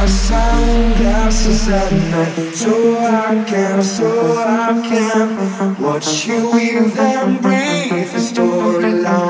my sunglasses at night so I can, so I can watch you weave and breathe the storyline.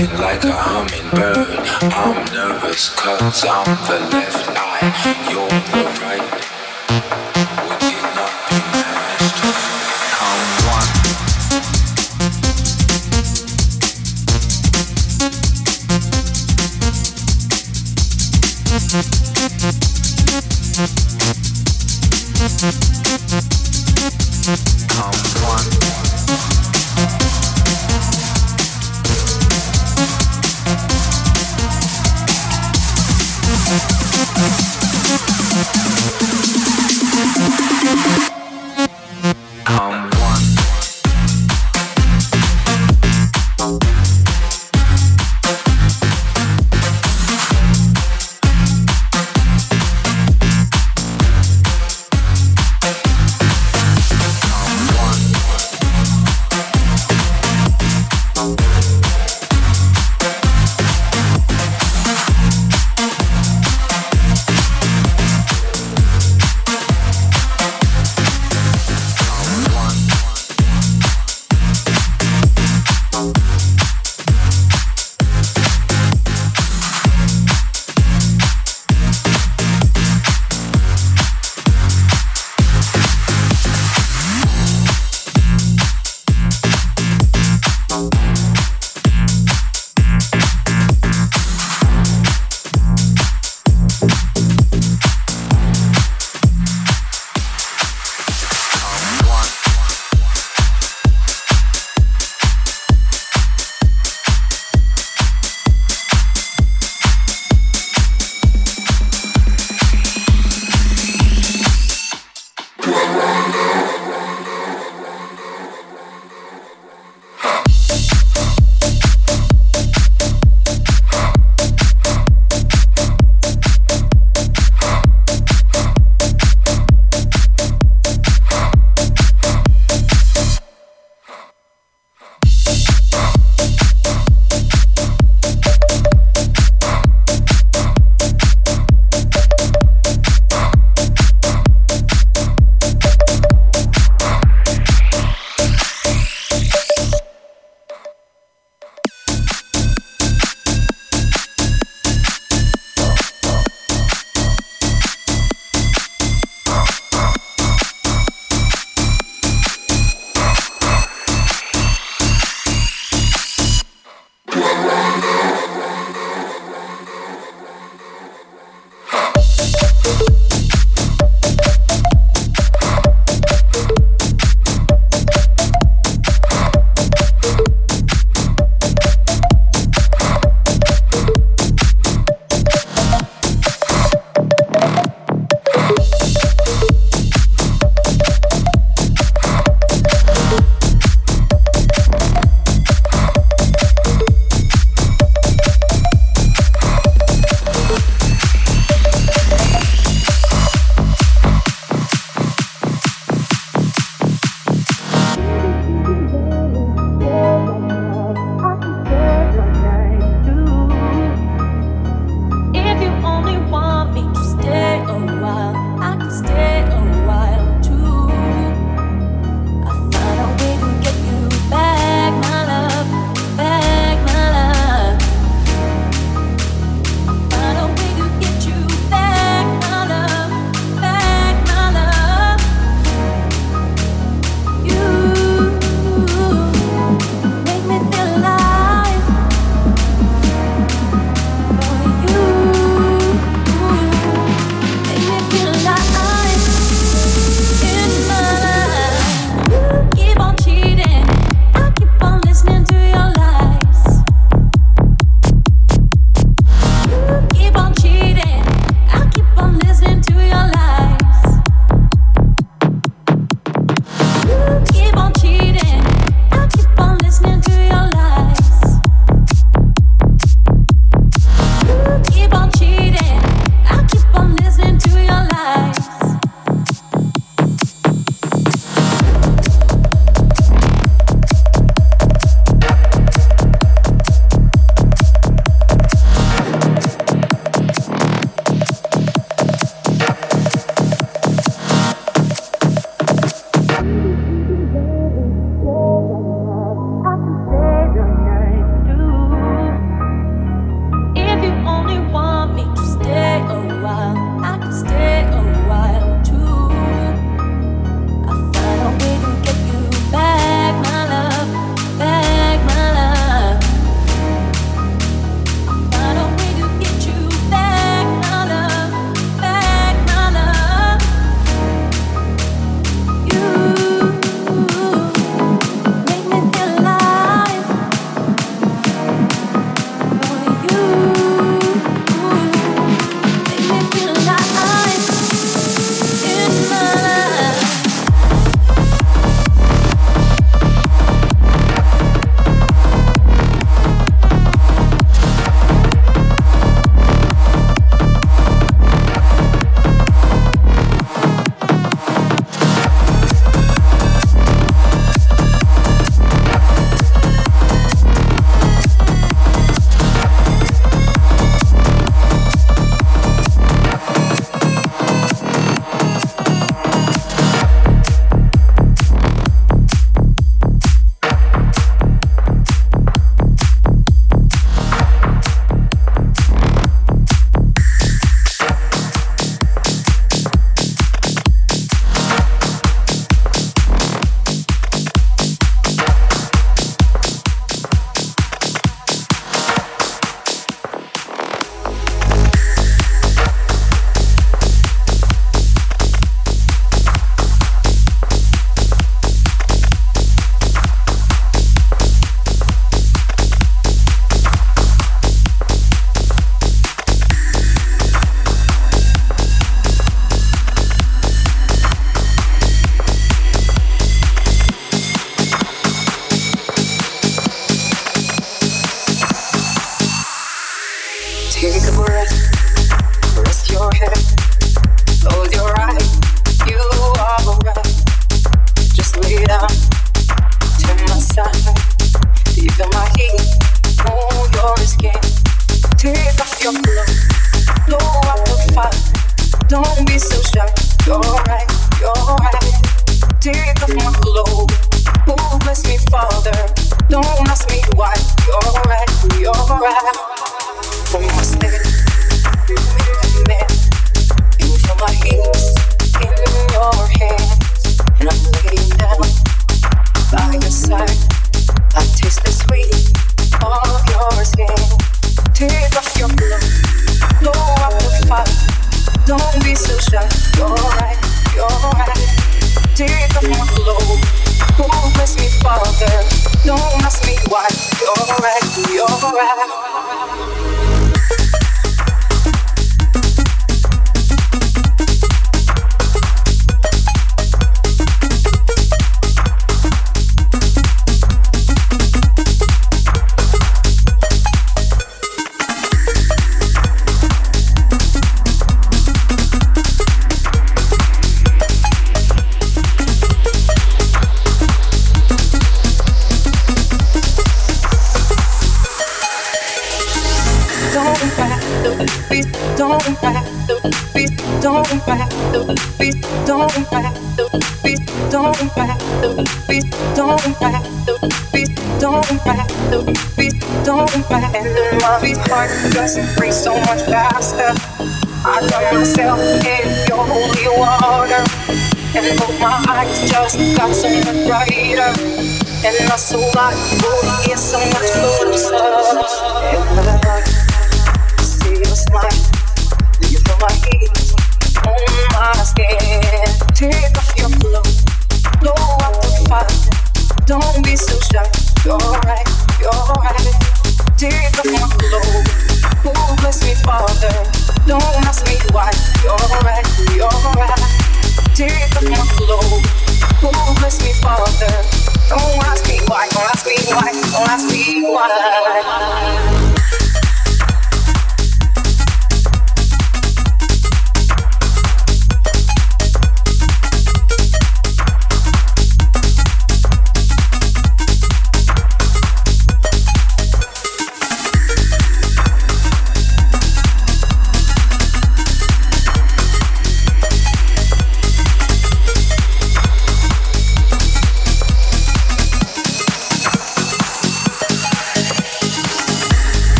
Like a hummingbird. I'm nervous cause I'm the left eye. You're the right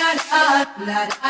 Substitution.